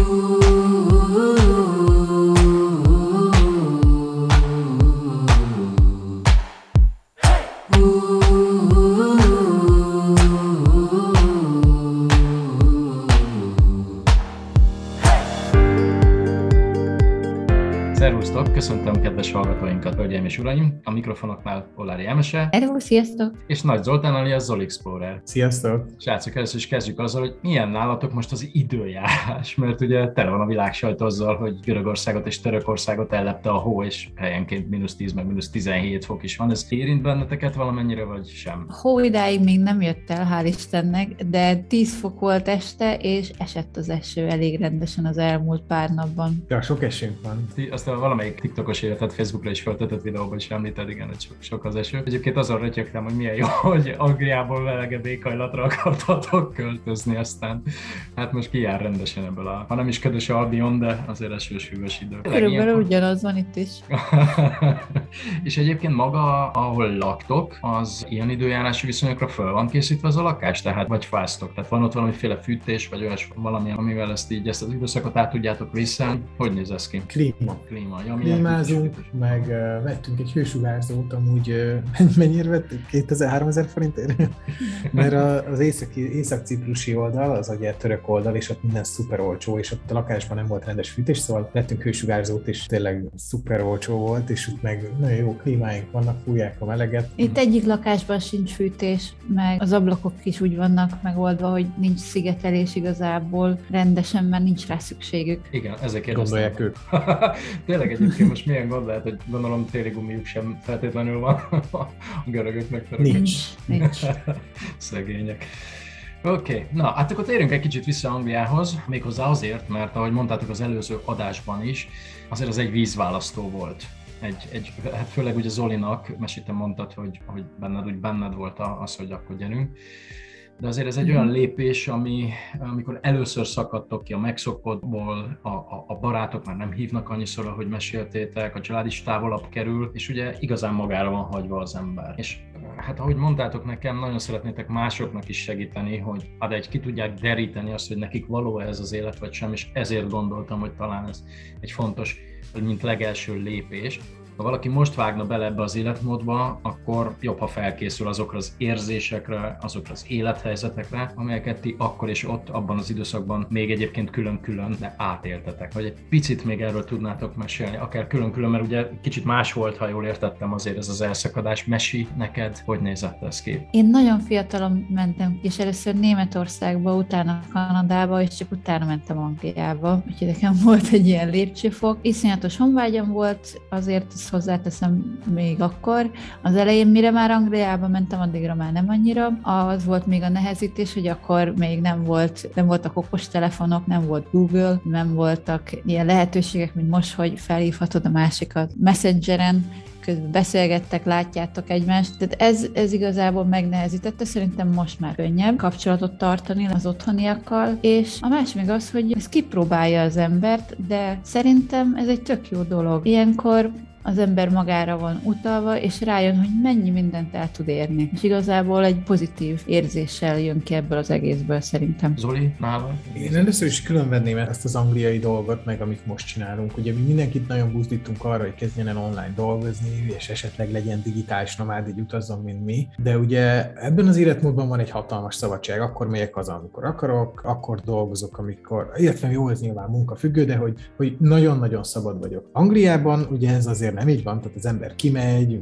Ooh. És uraim, a mikrofonoknál Olári Emese. Hello, sziasztok! És Nagy Zoltán, ali a Zol Explorer. Sziasztok! Srácok, először is kezdjük azzal, hogy milyen nálatok most az időjárás, mert ugye tele van a világ sajt azzal, hogy Görögországot és Törökországot ellepte a hó, és helyenként mínusz 10 meg mínusz 17 fok is van. Ez érint benneteket valamennyire, vagy sem? Hó idáig még nem jött el, hál' Istennek, de 10 fok volt este, és esett az eső elég rendesen az elmúlt pár napban. Ja, sok esőnk van. Aztán valamelyik TikTokos életet Facebookra is feltetett videóban is említed, igen, hogy sok, sok az eső. Egyébként azon rötyögtem, hogy milyen jó, hogy Angliából melegebb éghajlatra akartatok költözni, aztán hát most kijár rendesen ebből a, ha nem is ködös Albion, de azért esős hűvös idő. Körülbelül ugyanaz van itt is. és egyébként maga, ahol laktok, az ilyen időjárási viszonyokra föl van készítve az a lakás, tehát vagy fáztok, tehát van ott valamiféle fűtés, vagy olyas valami, amivel ezt így ezt az időszakot át tudjátok vissza. Hogy néz ez ki? Klíma. Klíma. Ja, Klímázunk, meg uh, vettünk egy hősugárzót, amúgy uh, mennyire vettük? 2000-3000 forintért? Mert az északi, észak-ciprusi oldal, az ugye török oldal, és ott minden szuper olcsó, és ott a lakásban nem volt rendes fűtés, szóval vettünk hősugárzót, és tényleg szuper olcsó volt, és ott meg nagyon jó klímáink vannak, fújják a meleget. Itt egyik lakásban sincs fűtés, meg az ablakok is úgy vannak megoldva, hogy nincs szigetelés igazából rendesen, mert nincs rá szükségük. Igen, ezek Gondolják ők. tényleg egyébként most milyen gond lehet, hogy gondolom téli gumiuk sem feltétlenül van a görögöknek. Nincs. Nincs. Szegények. Oké, okay. na hát akkor térjünk egy kicsit vissza Angliához, méghozzá azért, mert ahogy mondtátok az előző adásban is, azért az egy vízválasztó volt. Egy, egy, hát főleg ugye Zolinak, meséltem mondtad, hogy, hogy benned úgy benned volt az, hogy akkor gyerünk de azért ez egy olyan mhm. lépés, ami, amikor először szakadtok ki a megszokottból, a, a, a barátok már nem hívnak annyiszor, ahogy meséltétek, a család is távolabb kerül, és ugye igazán magára van hagyva az ember. És hát ahogy mondtátok nekem, nagyon szeretnétek másoknak is segíteni, hogy hát egy ki tudják deríteni azt, hogy nekik való ez az élet, vagy sem, és ezért gondoltam, hogy talán ez egy fontos, mint legelső lépés ha valaki most vágna bele ebbe az életmódba, akkor jobb, ha felkészül azokra az érzésekre, azokra az élethelyzetekre, amelyeket ti akkor és ott, abban az időszakban még egyébként külön-külön, de átéltetek. Vagy egy picit még erről tudnátok mesélni, akár külön-külön, mert ugye kicsit más volt, ha jól értettem azért ez az elszakadás. Mesi neked, hogy nézett ez ki? Én nagyon fiatalon mentem és először Németországba, utána Kanadába, és csak utána mentem Angliába. Úgyhogy nekem volt egy ilyen lépcsőfok. Iszonyatos honvágyam volt, azért hozzáteszem még akkor. Az elején, mire már Angliába mentem, addigra már nem annyira. Az volt még a nehezítés, hogy akkor még nem volt, nem voltak okos telefonok, nem volt Google, nem voltak ilyen lehetőségek, mint most, hogy felhívhatod a másikat Messengeren, közben beszélgettek, látjátok egymást. Tehát ez, ez igazából megnehezítette, szerintem most már könnyebb kapcsolatot tartani az otthoniakkal, és a másik még az, hogy ez kipróbálja az embert, de szerintem ez egy tök jó dolog. Ilyenkor az ember magára van utalva, és rájön, hogy mennyi mindent el tud érni. És igazából egy pozitív érzéssel jön ki ebből az egészből szerintem. Zoli, nála? Én először is különvenném ezt az angliai dolgot, meg amit most csinálunk. Ugye mi mindenkit nagyon buzdítunk arra, hogy kezdjen el online dolgozni, és esetleg legyen digitális nomád, így utazzon, mint mi. De ugye ebben az életmódban van egy hatalmas szabadság. Akkor megyek haza, amikor akarok, akkor dolgozok, amikor, illetve jó, ez nyilván munkafüggő, de hogy, hogy nagyon-nagyon szabad vagyok. Angliában ugye ez azért azért nem így van, tehát az ember kimegy,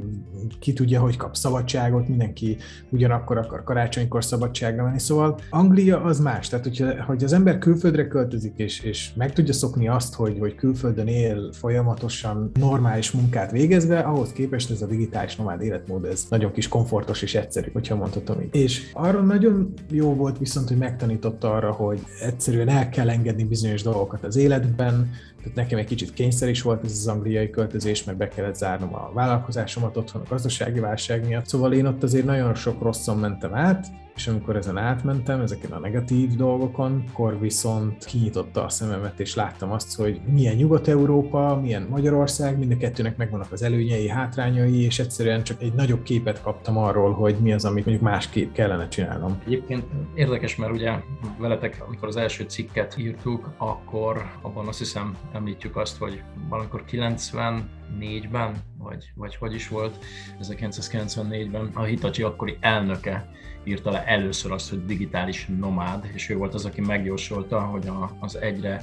ki tudja, hogy kap szabadságot, mindenki ugyanakkor akar karácsonykor szabadságra menni, szóval Anglia az más, tehát hogyha, hogy az ember külföldre költözik, és, és meg tudja szokni azt, hogy, hogy külföldön él folyamatosan normális munkát végezve, ahhoz képest ez a digitális nomád életmód, ez nagyon kis komfortos és egyszerű, hogyha mondhatom így. És arra nagyon jó volt viszont, hogy megtanította arra, hogy egyszerűen el kell engedni bizonyos dolgokat az életben, tehát nekem egy kicsit kényszer is volt ez az angliai költözés, mert be kellett zárnom a vállalkozásomat otthon a gazdasági válság miatt. Szóval én ott azért nagyon sok rosszon mentem át, és amikor ezen átmentem, ezeken a negatív dolgokon, akkor viszont kinyitotta a szememet, és láttam azt, hogy milyen Nyugat-Európa, milyen Magyarország, mind a kettőnek megvannak az előnyei, hátrányai, és egyszerűen csak egy nagyobb képet kaptam arról, hogy mi az, amit mondjuk másképp kellene csinálnom. Egyébként érdekes, mert ugye veletek, amikor az első cikket írtuk, akkor abban azt hiszem említjük azt, hogy valamikor 94-ben, vagy, vagy hogy is volt, 1994-ben a Hitachi akkori elnöke írta le először azt, hogy digitális nomád, és ő volt az, aki megjósolta, hogy az egyre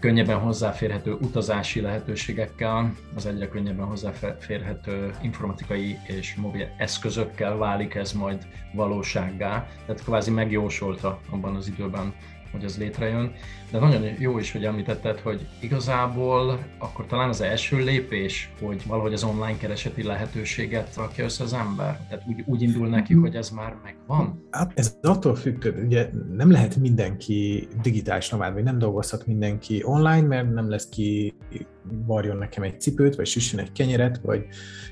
könnyebben hozzáférhető utazási lehetőségekkel, az egyre könnyebben hozzáférhető informatikai és mobil eszközökkel válik ez majd valósággá. Tehát kvázi megjósolta abban az időben hogy az létrejön. De nagyon jó is, hogy említetted, hogy igazából akkor talán az első lépés, hogy valahogy az online kereseti lehetőséget rakja össze az ember. Tehát úgy, úgy indul neki, mhm. hogy ez már megvan. Hát ez attól függ, hogy ugye nem lehet mindenki digitális nomád, vagy nem dolgozhat mindenki online, mert nem lesz ki varjon nekem egy cipőt, vagy süssön egy kenyeret, vagy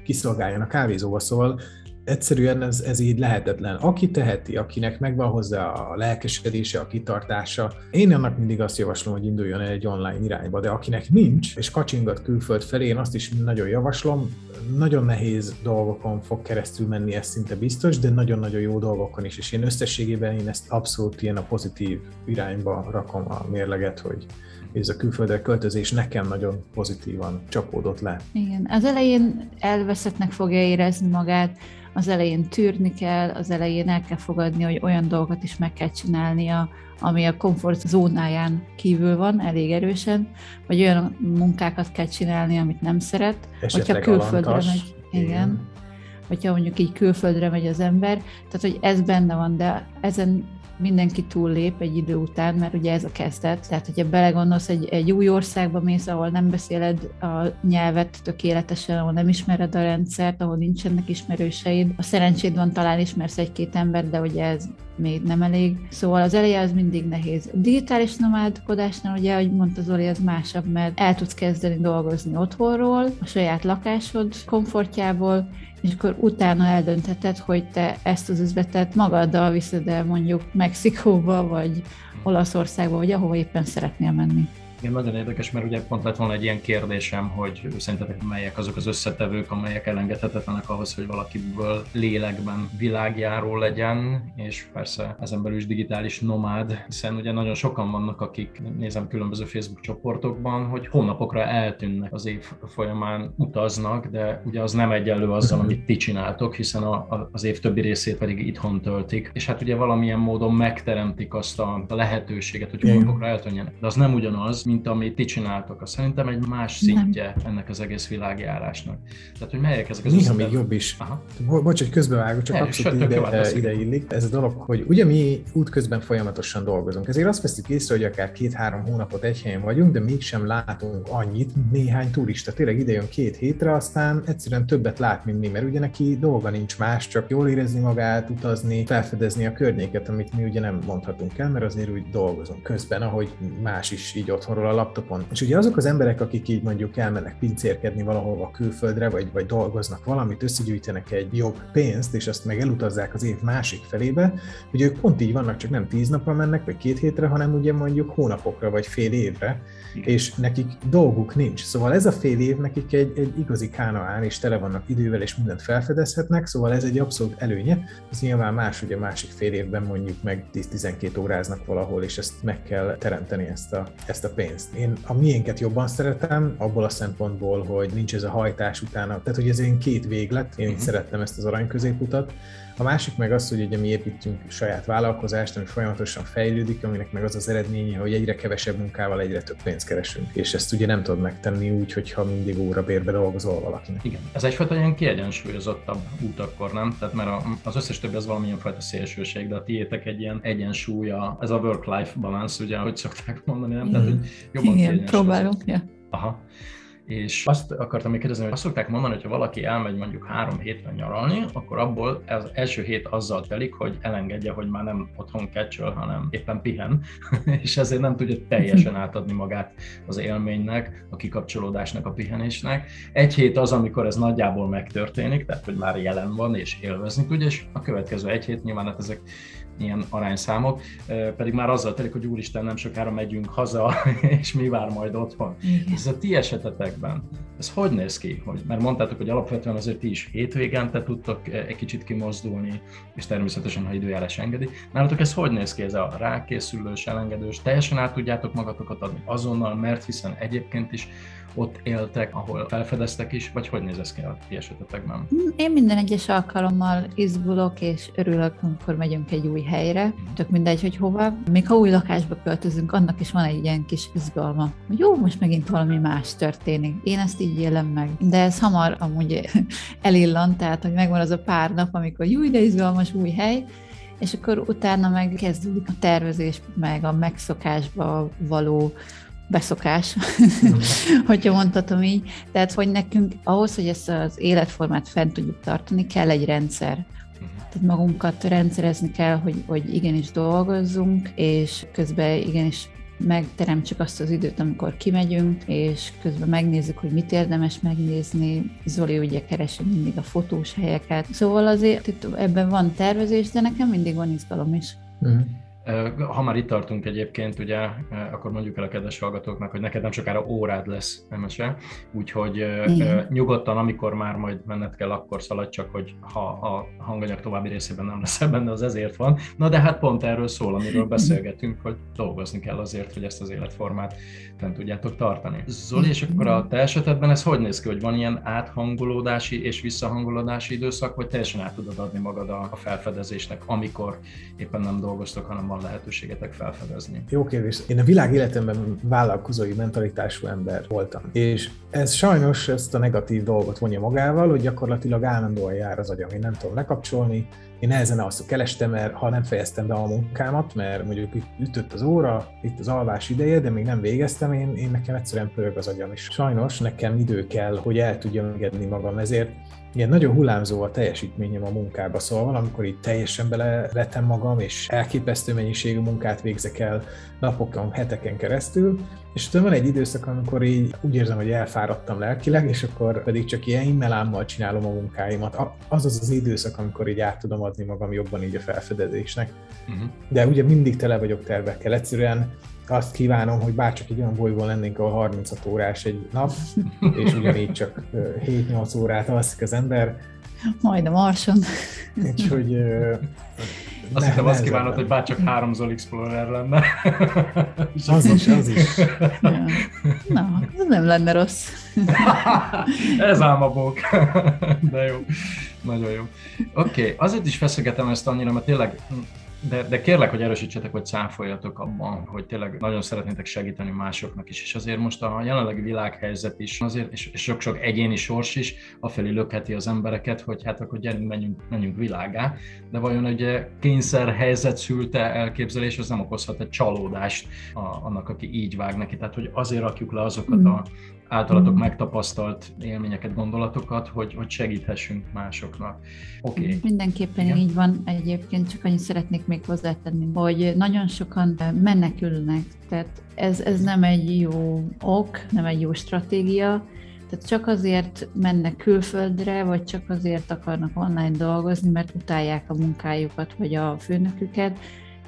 kiszolgáljon a kávézóba, szóval egyszerűen ez, ez így lehetetlen. Aki teheti, akinek megvan hozzá a lelkesedése, a kitartása, én annak mindig azt javaslom, hogy induljon el egy online irányba, de akinek nincs, és kacsingat külföld felé, én azt is nagyon javaslom, nagyon nehéz dolgokon fog keresztül menni, ez szinte biztos, de nagyon-nagyon jó dolgokon is, és én összességében én ezt abszolút ilyen a pozitív irányba rakom a mérleget, hogy ez a külföldre költözés nekem nagyon pozitívan csapódott le. Igen, az elején elveszettnek fogja érezni magát, az elején tűrni kell, az elején el kell fogadni, hogy olyan dolgokat is meg kell csinálnia, ami a komfort zónáján kívül van elég erősen, vagy olyan munkákat kell csinálni, amit nem szeret. Esetleg hogyha külföldre alantas. megy, igen. igen. Hogyha mondjuk így külföldre megy az ember, tehát hogy ez benne van, de ezen mindenki túllép egy idő után, mert ugye ez a kezdet. Tehát, hogyha belegondolsz, egy, egy új országba mész, ahol nem beszéled a nyelvet tökéletesen, ahol nem ismered a rendszert, ahol nincsenek ismerőseid. A szerencséd van, talán ismersz egy-két ember, de ugye ez még nem elég. Szóval az eleje az mindig nehéz. A digitális nomádkodásnál ugye, ahogy mondta Zoli, ez másabb, mert el tudsz kezdeni dolgozni otthonról, a saját lakásod komfortjából, és akkor utána eldöntheted, hogy te ezt az üzletet magaddal viszed el mondjuk Mexikóba, vagy Olaszországba, vagy ahova éppen szeretnél menni. Igen, nagyon érdekes, mert ugye pont lett volna egy ilyen kérdésem, hogy szerintetek melyek azok az összetevők, amelyek elengedhetetlenek ahhoz, hogy valakiből lélekben világjáró legyen, és persze ezen belül is digitális nomád, hiszen ugye nagyon sokan vannak, akik nézem különböző Facebook csoportokban, hogy hónapokra eltűnnek az év folyamán, utaznak, de ugye az nem egyenlő azzal, amit ti csináltok, hiszen a, a, az év többi részét pedig itthon töltik, és hát ugye valamilyen módon megteremtik azt a, a lehetőséget, hogy hónapokra eltűnjenek. De az nem ugyanaz, mint amit ti csináltok. Az szerintem egy más szintje nem. ennek az egész világjárásnak. Tehát, hogy melyek ezek az Néha még jobb is. Aha. Bocs, hogy közbevágok, csak abszolút ide, ide illik. Ez a dolog, hogy ugye mi útközben folyamatosan dolgozunk. Ezért azt veszük észre, hogy akár két-három hónapot egy helyen vagyunk, de mégsem látunk annyit, mint néhány turista. Tényleg ide jön két hétre, aztán egyszerűen többet lát, mint mi, mert ugye neki dolga nincs más, csak jól érezni magát, utazni, felfedezni a környéket, amit mi ugye nem mondhatunk el, mert azért úgy dolgozunk közben, ahogy más is így otthonról a laptopon. És ugye azok az emberek, akik így mondjuk elmennek pincérkedni valahova külföldre, vagy, vagy dolgoznak valamit, összegyűjtenek egy jobb pénzt, és azt meg elutazzák az év másik felébe, hogy ők pont így vannak, csak nem tíz napra mennek, vagy két hétre, hanem ugye mondjuk hónapokra, vagy fél évre, és nekik dolguk nincs. Szóval ez a fél év nekik egy, egy igazi kánaán, és tele vannak idővel, és mindent felfedezhetnek, szóval ez egy abszolút előnye. Ez nyilván más, ugye másik fél évben mondjuk meg 10-12 óráznak valahol, és ezt meg kell teremteni ezt a, ezt a pénzt. Én a miénket jobban szeretem, abból a szempontból, hogy nincs ez a hajtás utána, tehát hogy ez én két véglet, én uh-huh. szerettem ezt az arany középutat, a másik meg az, hogy ugye mi építünk saját vállalkozást, ami folyamatosan fejlődik, aminek meg az az eredménye, hogy egyre kevesebb munkával egyre több pénzt keresünk. És ezt ugye nem tudod megtenni úgy, hogyha mindig óra bérbe dolgozol valakinek. Igen. Ez egyfajta ilyen kiegyensúlyozottabb út akkor, nem? Tehát mert az összes többi az valamilyen fajta szélsőség, de a tiétek egy ilyen egyensúlya, ez a work-life balance, ugye, ahogy szokták mondani, nem? Tehát, hogy jobban Igen, próbálunk, ja. Aha. És azt akartam még kérdezni, hogy azt szokták mondani, hogy ha valaki elmegy mondjuk három hétre nyaralni, akkor abból az első hét azzal telik, hogy elengedje, hogy már nem otthon kecsöl, hanem éppen pihen, és ezért nem tudja teljesen átadni magát az élménynek, a kikapcsolódásnak, a pihenésnek. Egy hét az, amikor ez nagyjából megtörténik, tehát hogy már jelen van és élvezni tudja, és a következő egy hét nyilván hát ezek ilyen arányszámok, pedig már azzal telik, hogy úristen, nem sokára megyünk haza, és mi vár majd otthon. Igen. Ez a ti esetetekben, ez hogy néz ki? Hogy, mert mondtátok, hogy alapvetően azért ti is hétvégente tudtok egy kicsit kimozdulni, és természetesen, ha időjárás engedi. Nálatok ez hogy néz ki, ez a rákészülős, elengedős? Teljesen át tudjátok magatokat adni azonnal, mert hiszen egyébként is ott éltek, ahol felfedeztek is, vagy hogy néz ez ki a ti esetetekben? Én minden egyes alkalommal izgulok és örülök, amikor megyünk egy új helyre, mm. tök mindegy, hogy hova. Még ha új lakásba költözünk, annak is van egy ilyen kis izgalma, hogy jó, most megint valami más történik. Én ezt így élem meg. De ez hamar amúgy elillant, tehát hogy megvan az a pár nap, amikor jó, de izgalmas új hely, és akkor utána meg kezdődik a tervezés, meg a megszokásba való beszokás, hogyha mondhatom így. Tehát, hogy nekünk ahhoz, hogy ezt az életformát fent tudjuk tartani, kell egy rendszer. Mhm. Tehát magunkat rendszerezni kell, hogy, hogy igenis dolgozzunk, és közben igenis megteremtsük azt az időt, amikor kimegyünk, és közben megnézzük, hogy mit érdemes megnézni. Zoli ugye keresi mindig a fotós helyeket. Szóval azért itt ebben van tervezés, de nekem mindig van izgalom is. Mm. Ha már itt tartunk egyébként, ugye, akkor mondjuk el a kedves hallgatóknak, hogy neked nem sokára órád lesz MSE, úgyhogy Igen. nyugodtan, amikor már majd menned kell, akkor szaladj csak, hogy ha a hanganyag további részében nem lesz benne, az ezért van. Na de hát pont erről szól, amiről beszélgetünk, hogy dolgozni kell azért, hogy ezt az életformát fent tudjátok tartani. Zoli, és akkor a te esetedben ez hogy néz ki, hogy van ilyen áthangolódási és visszahangolódási időszak, vagy teljesen át tudod adni magad a felfedezésnek, amikor éppen nem dolgoztok, hanem van lehetőségetek felfedezni? Jó kérdés. Én a világ életemben vállalkozói mentalitású ember voltam. És ez sajnos ezt a negatív dolgot vonja magával, hogy gyakorlatilag állandóan jár az agyam. Én nem tudom lekapcsolni, én nehezen azt kerestem, mert ha nem fejeztem be a munkámat, mert mondjuk ütött az óra, itt az alvás ideje, de még nem végeztem, én, én nekem egyszerűen pörög az agyam is. Sajnos nekem idő kell, hogy el tudjam engedni magam, ezért ilyen nagyon hullámzó a teljesítményem a munkába, szóval valamikor itt teljesen beleretem magam, és elképesztő mennyiségű munkát végzek el napokon, heteken keresztül, és utána van egy időszak, amikor így úgy érzem, hogy elfáradtam lelkileg, és akkor pedig csak ilyen immelámmal csinálom a munkáimat. Az az az időszak, amikor így át tudom adni magam jobban így a felfedezésnek. Uh-huh. De ugye mindig tele vagyok tervekkel. Egyszerűen azt kívánom, hogy bárcsak egy olyan bolygón lennénk, ahol 36 órás egy nap, és ugyanígy csak 7-8 órát alszik az ember. Majd a marson. Úgyhogy... Azt hittem azt kívánod, hogy bárcsak három Zol Explorer lenne. az is, az is. Ja. Na, ez nem lenne rossz. ez álmabók. De jó. Nagyon jó. Oké, okay. azért is feszegetem ezt annyira, mert tényleg de, de kérlek, hogy erősítsetek, hogy cáfoljatok abban, hogy tényleg nagyon szeretnétek segíteni másoknak is, és azért most a jelenlegi világhelyzet is, azért, és, sok-sok egyéni sors is afelé lökheti az embereket, hogy hát akkor gyerünk, menjünk, menjünk világá, de vajon egy kényszer helyzet szülte elképzelés, az nem okozhat egy csalódást a, annak, aki így vág neki, tehát hogy azért rakjuk le azokat a általatok mm. megtapasztalt élményeket, gondolatokat, hogy, hogy segíthessünk másoknak. Oké. Okay. Mindenképpen Igen. így van egyébként, csak annyit szeretnék még hozzátenni, hogy nagyon sokan menekülnek, tehát ez, ez nem egy jó ok, nem egy jó stratégia, tehát csak azért mennek külföldre, vagy csak azért akarnak online dolgozni, mert utálják a munkájukat, vagy a főnöküket,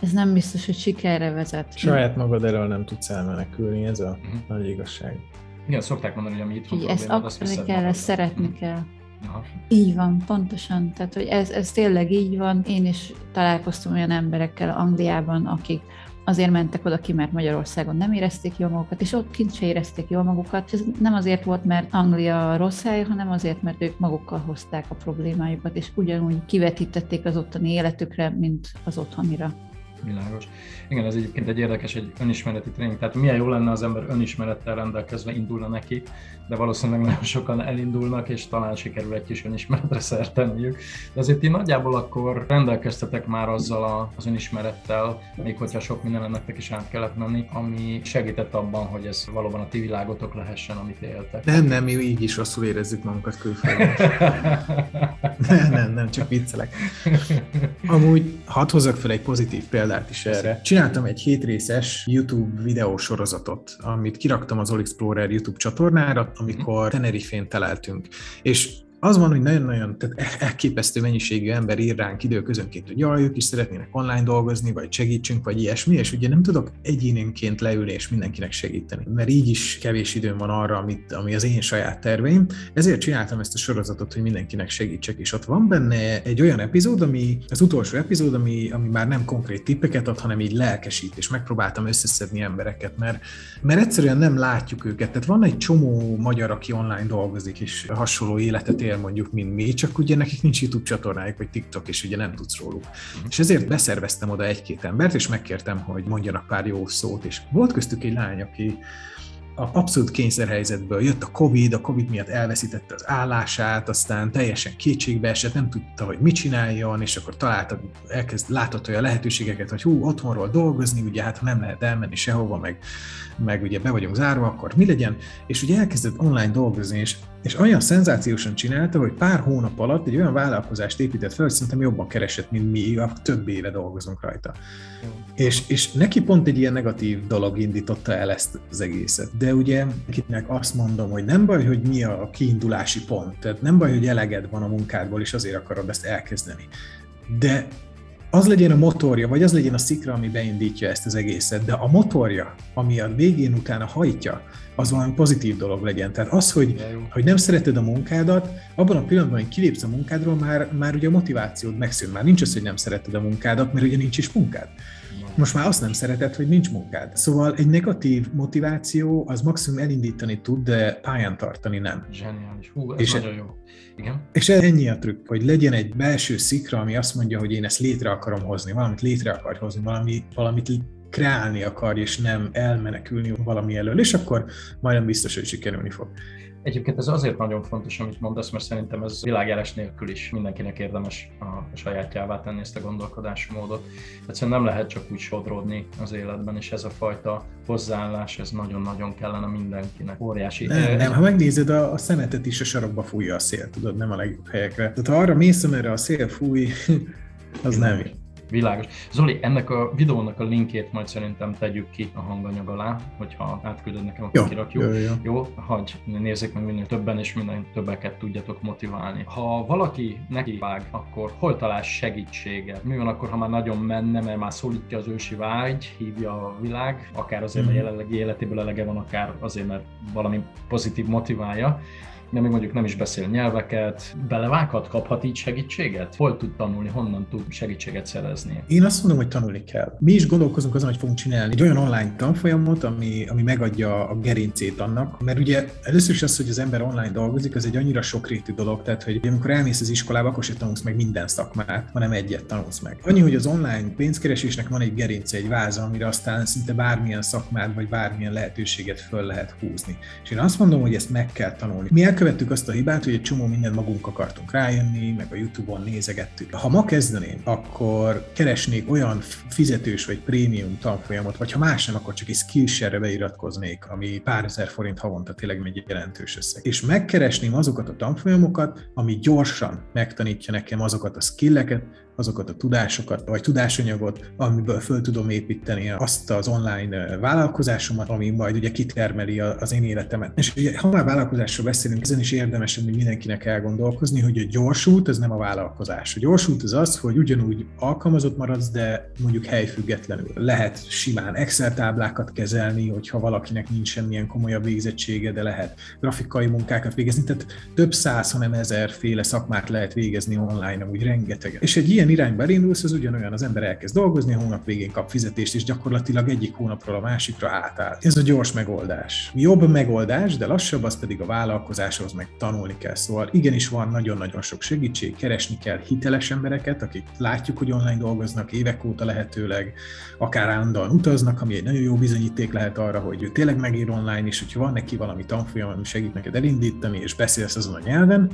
ez nem biztos, hogy sikerre vezet. Saját magad elől nem tudsz elmenekülni, ez a uh-huh. nagy igazság. Igen, szokták mondani, hogy ami itt van ezt akarni kell, ezt szeretni kell. Aha. Így van, pontosan. Tehát, hogy ez, ez tényleg így van. Én is találkoztam olyan emberekkel Angliában, akik azért mentek oda ki, mert Magyarországon nem érezték jól magukat, és ott kint se érezték jól magukat. Ez nem azért volt, mert Anglia rossz hely, hanem azért, mert ők magukkal hozták a problémájukat, és ugyanúgy kivetítették az ottani életükre, mint az otthonira. Világos. Igen, ez egyébként egy érdekes, egy önismereti tréning. Tehát milyen jó lenne az ember önismerettel rendelkezve indulna neki, de valószínűleg nagyon sokan elindulnak, és talán sikerül egy kis önismeretre szert tenniük. De azért ti nagyjából akkor rendelkeztetek már azzal az önismerettel, még hogyha sok minden nektek is át kellett menni, ami segített abban, hogy ez valóban a ti világotok lehessen, amit éltek. Nem, nem, mi így is rosszul érezzük magunkat külföldön. nem, nem, nem, csak viccelek. Amúgy hadd hozzak fel egy pozitív példát is erre. Csináltam egy hétrészes YouTube videósorozatot, amit kiraktam az All Explorer YouTube csatornára, amikor Tenerife-n teleltünk. És az van, hogy nagyon-nagyon tehát elképesztő mennyiségű ember ír ránk időközönként, hogy jaj, ők is szeretnének online dolgozni, vagy segítsünk, vagy ilyesmi, és ugye nem tudok egyénenként leülni és mindenkinek segíteni, mert így is kevés időm van arra, amit, ami az én saját terveim. Ezért csináltam ezt a sorozatot, hogy mindenkinek segítsek, és ott van benne egy olyan epizód, ami az utolsó epizód, ami, ami már nem konkrét tippeket ad, hanem így lelkesít, és megpróbáltam összeszedni embereket, mert, mert egyszerűen nem látjuk őket. Tehát van egy csomó magyar, aki online dolgozik, és hasonló életet él mondjuk, mint mi, csak ugye nekik nincs YouTube csatornájuk, vagy TikTok, és ugye nem tudsz róluk. Mm. És ezért beszerveztem oda egy-két embert, és megkértem, hogy mondjanak pár jó szót, és volt köztük egy lány, aki a abszolút kényszerhelyzetből jött a Covid, a Covid miatt elveszítette az állását, aztán teljesen kétségbe esett, nem tudta, hogy mit csináljon, és akkor találta, elkezd, látott olyan lehetőségeket, hogy hú, otthonról dolgozni, ugye hát ha nem lehet elmenni sehova, meg, meg ugye be vagyunk zárva, akkor mi legyen, és ugye elkezdett online dolgozni, és és olyan szenzációsan csinálta, hogy pár hónap alatt egy olyan vállalkozást épített fel, hogy szerintem jobban keresett, mint mi, több éve dolgozunk rajta. És, és neki pont egy ilyen negatív dolog indította el ezt az egészet. De ugye akinek azt mondom, hogy nem baj, hogy mi a kiindulási pont, tehát nem baj, hogy eleged van a munkádból, és azért akarod ezt elkezdeni. De az legyen a motorja, vagy az legyen a szikra, ami beindítja ezt az egészet, de a motorja, ami a végén utána hajtja, az valami pozitív dolog legyen. Tehát az, hogy, hogy nem szereted a munkádat, abban a pillanatban, hogy kilépsz a munkádról, már, már ugye a motivációd megszűn. Már nincs az, hogy nem szereted a munkádat, mert ugye nincs is munkád. Most már azt nem szereted, hogy nincs munkád. Szóval egy negatív motiváció az maximum elindítani tud, de pályán tartani nem. Zseniális. Hú, ez és nagyon jó. Igen. És ennyi a trükk, hogy legyen egy belső szikra, ami azt mondja, hogy én ezt létre akarom hozni, valamit létre akar hozni, valami, valamit kreálni akar, és nem elmenekülni valami elől, és akkor majdnem biztos, hogy sikerülni fog. Egyébként ez azért nagyon fontos, amit mondasz, mert szerintem ez világjárás nélkül is mindenkinek érdemes a sajátjává tenni ezt a gondolkodásmódot. Egyszerűen nem lehet csak úgy sodródni az életben, és ez a fajta hozzáállás, ez nagyon-nagyon kellene mindenkinek. Óriási. Nem, nem, ha megnézed, a, a szemetet is a sarokba fújja a szél, tudod, nem a legjobb helyekre. Tehát ha arra mész, amerre a szél fúj, az nem. nem. Világos. Zoli, ennek a videónak a linkét majd szerintem tegyük ki a hanganyag alá, hogyha átküldöd nekem, akkor jó, kirakjuk. Jó, jó. jó, hagyj, nézzék meg minél többen, és minél többeket tudjatok motiválni. Ha valaki neki vág, akkor hol talál segítséget? Mi van akkor, ha már nagyon menne, mert már szólítja az ősi vágy, hívja a világ, akár azért, mert mhm. jelenlegi életéből elege van, akár azért, mert valami pozitív motiválja de még mondjuk nem is beszél nyelveket, belevághat, kaphat így segítséget? Hol tud tanulni, honnan tud segítséget szerezni? Én azt mondom, hogy tanulni kell. Mi is gondolkozunk azon, hogy fogunk csinálni egy olyan online tanfolyamot, ami, ami megadja a gerincét annak, mert ugye először is az, hogy az ember online dolgozik, az egy annyira sokrétű dolog, tehát hogy amikor elmész az iskolába, akkor sem tanulsz meg minden szakmát, hanem egyet tanulsz meg. Annyi, hogy az online pénzkeresésnek van egy gerince, egy váza, amire aztán szinte bármilyen szakmát vagy bármilyen lehetőséget föl lehet húzni. És én azt mondom, hogy ezt meg kell tanulni. Mi elkövettük azt a hibát, hogy egy csomó mindent magunk akartunk rájönni, meg a YouTube-on nézegettük. Ha ma kezdeném, akkor keresnék olyan fizetős vagy prémium tanfolyamot, vagy ha más nem, akkor csak egy Skillshare-re beiratkoznék, ami pár ezer forint havonta tényleg egy jelentős összeg. És megkeresném azokat a tanfolyamokat, ami gyorsan megtanítja nekem azokat a skilleket, azokat a tudásokat, vagy tudásanyagot, amiből föl tudom építeni azt az online vállalkozásomat, ami majd ugye kitermeli az én életemet. És ugye, ha már vállalkozásról beszélünk, ezen is érdemes hogy mindenkinek elgondolkozni, hogy a gyorsult, ez nem a vállalkozás. A gyorsult az az, hogy ugyanúgy alkalmazott maradsz, de mondjuk helyfüggetlenül. Lehet simán Excel táblákat kezelni, hogyha valakinek nincs semmilyen komolyabb végzettsége, de lehet grafikai munkákat végezni. Tehát több száz, hanem ezer féle szakmát lehet végezni online, úgy rengeteg. És egy ilyen irányba elindulsz, az ugyanolyan, az ember elkezd dolgozni, a hónap végén kap fizetést, és gyakorlatilag egyik hónapról a másikra átáll. Ez a gyors megoldás. Jobb megoldás, de lassabb, az pedig a vállalkozáshoz meg tanulni kell. Szóval igenis van nagyon-nagyon sok segítség, keresni kell hiteles embereket, akik látjuk, hogy online dolgoznak évek óta lehetőleg, akár állandóan utaznak, ami egy nagyon jó bizonyíték lehet arra, hogy ő tényleg megír online, és hogyha van neki valami tanfolyam, ami segít neked elindítani, és beszélsz azon a nyelven,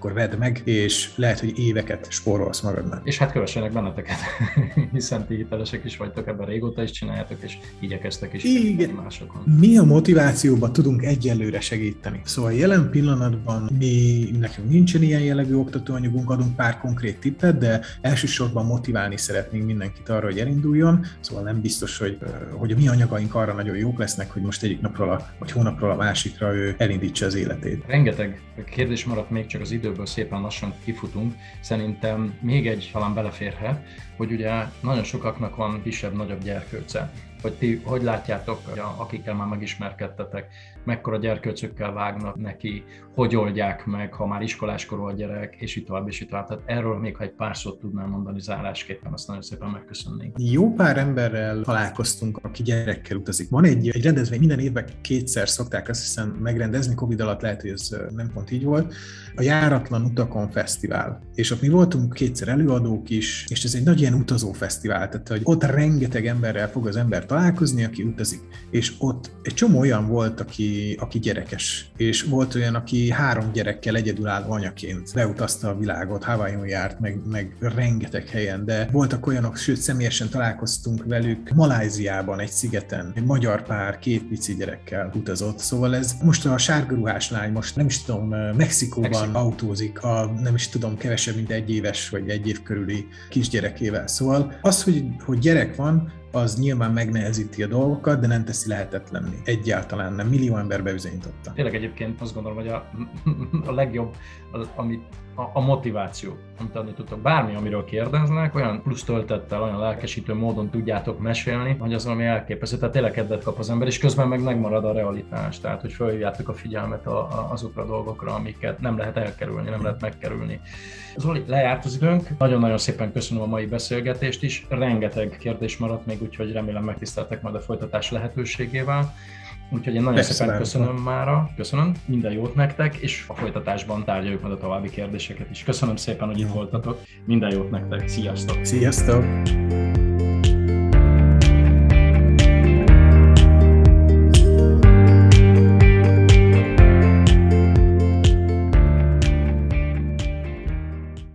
akkor vedd meg, és lehet, hogy éveket spórolsz magadnak. És hát kövessenek benneteket, hiszen ti hitelesek is vagytok, ebben régóta is csináljátok, és igyekeztek is Igen. másokon. Mi a motivációban tudunk egyelőre segíteni? Szóval jelen pillanatban mi, nekünk nincsen ilyen jellegű oktatóanyagunk, adunk pár konkrét tippet, de elsősorban motiválni szeretnénk mindenkit arra, hogy elinduljon, szóval nem biztos, hogy, hogy a mi anyagaink arra nagyon jók lesznek, hogy most egyik napról a, vagy hónapról a másikra ő elindítsa az életét. Rengeteg kérdés maradt még csak az idő időből szépen lassan kifutunk, szerintem még egy talán beleférhet, hogy ugye nagyon sokaknak van kisebb-nagyobb gyerkőce hogy ti hogy látjátok, akikkel már megismerkedtetek, mekkora gyerkőcökkel vágnak neki, hogy oldják meg, ha már iskoláskorú a gyerek, és itt tovább, és itt tovább. Tehát erről még, ha egy pár szót tudnám mondani zárásképpen, azt nagyon szépen megköszönnénk. Jó pár emberrel találkoztunk, aki gyerekkel utazik. Van egy, egy rendezvény, minden évben kétszer szokták azt hiszem megrendezni, Covid alatt lehet, hogy ez nem pont így volt, a Járatlan Utakon Fesztivál. És ott mi voltunk kétszer előadók is, és ez egy nagy ilyen utazó fesztivál, tehát hogy ott rengeteg emberrel fog az ember találkozni, aki utazik. És ott egy csomó olyan volt, aki, aki gyerekes, és volt olyan, aki három gyerekkel egyedülálló anyaként beutazta a világot, Hawaiion járt, meg, meg rengeteg helyen, de voltak olyanok, sőt személyesen találkoztunk velük Maláziában, egy szigeten, egy magyar pár, két pici gyerekkel utazott, szóval ez most a sárgaruhás lány, most nem is tudom, Mexikóban Mexikó. autózik, a nem is tudom, kevesebb, mint egy éves vagy egy év körüli kisgyerekével. Szóval az, hogy, hogy gyerek van, az nyilván megnehezíti a dolgokat, de nem teszi lehetetlenni. Egyáltalán nem. Millió ember bebizonyította. Tényleg egyébként azt gondolom, hogy a, a legjobb, az, amit a, a motiváció, amit adni tudtok. Bármi, amiről kérdeznek, olyan plusz töltettel, olyan lelkesítő módon tudjátok mesélni, hogy az ami elképesztő. Tehát tényleg kedvet kap az ember, és közben meg megmarad a realitás. Tehát, hogy felhívjátok a figyelmet a, a, azokra a dolgokra, amiket nem lehet elkerülni, nem lehet megkerülni. Zoli, lejárt az időnk. Nagyon-nagyon szépen köszönöm a mai beszélgetést is. Rengeteg kérdés maradt még, úgyhogy remélem megtiszteltek majd a folytatás lehetőségével. Úgyhogy én nagyon Persze, szépen köszönöm mára, köszönöm, minden jót nektek, és a folytatásban tárgyaljuk majd a további kérdéseket is. Köszönöm szépen, hogy itt voltatok, minden jót nektek, sziasztok! Sziasztok!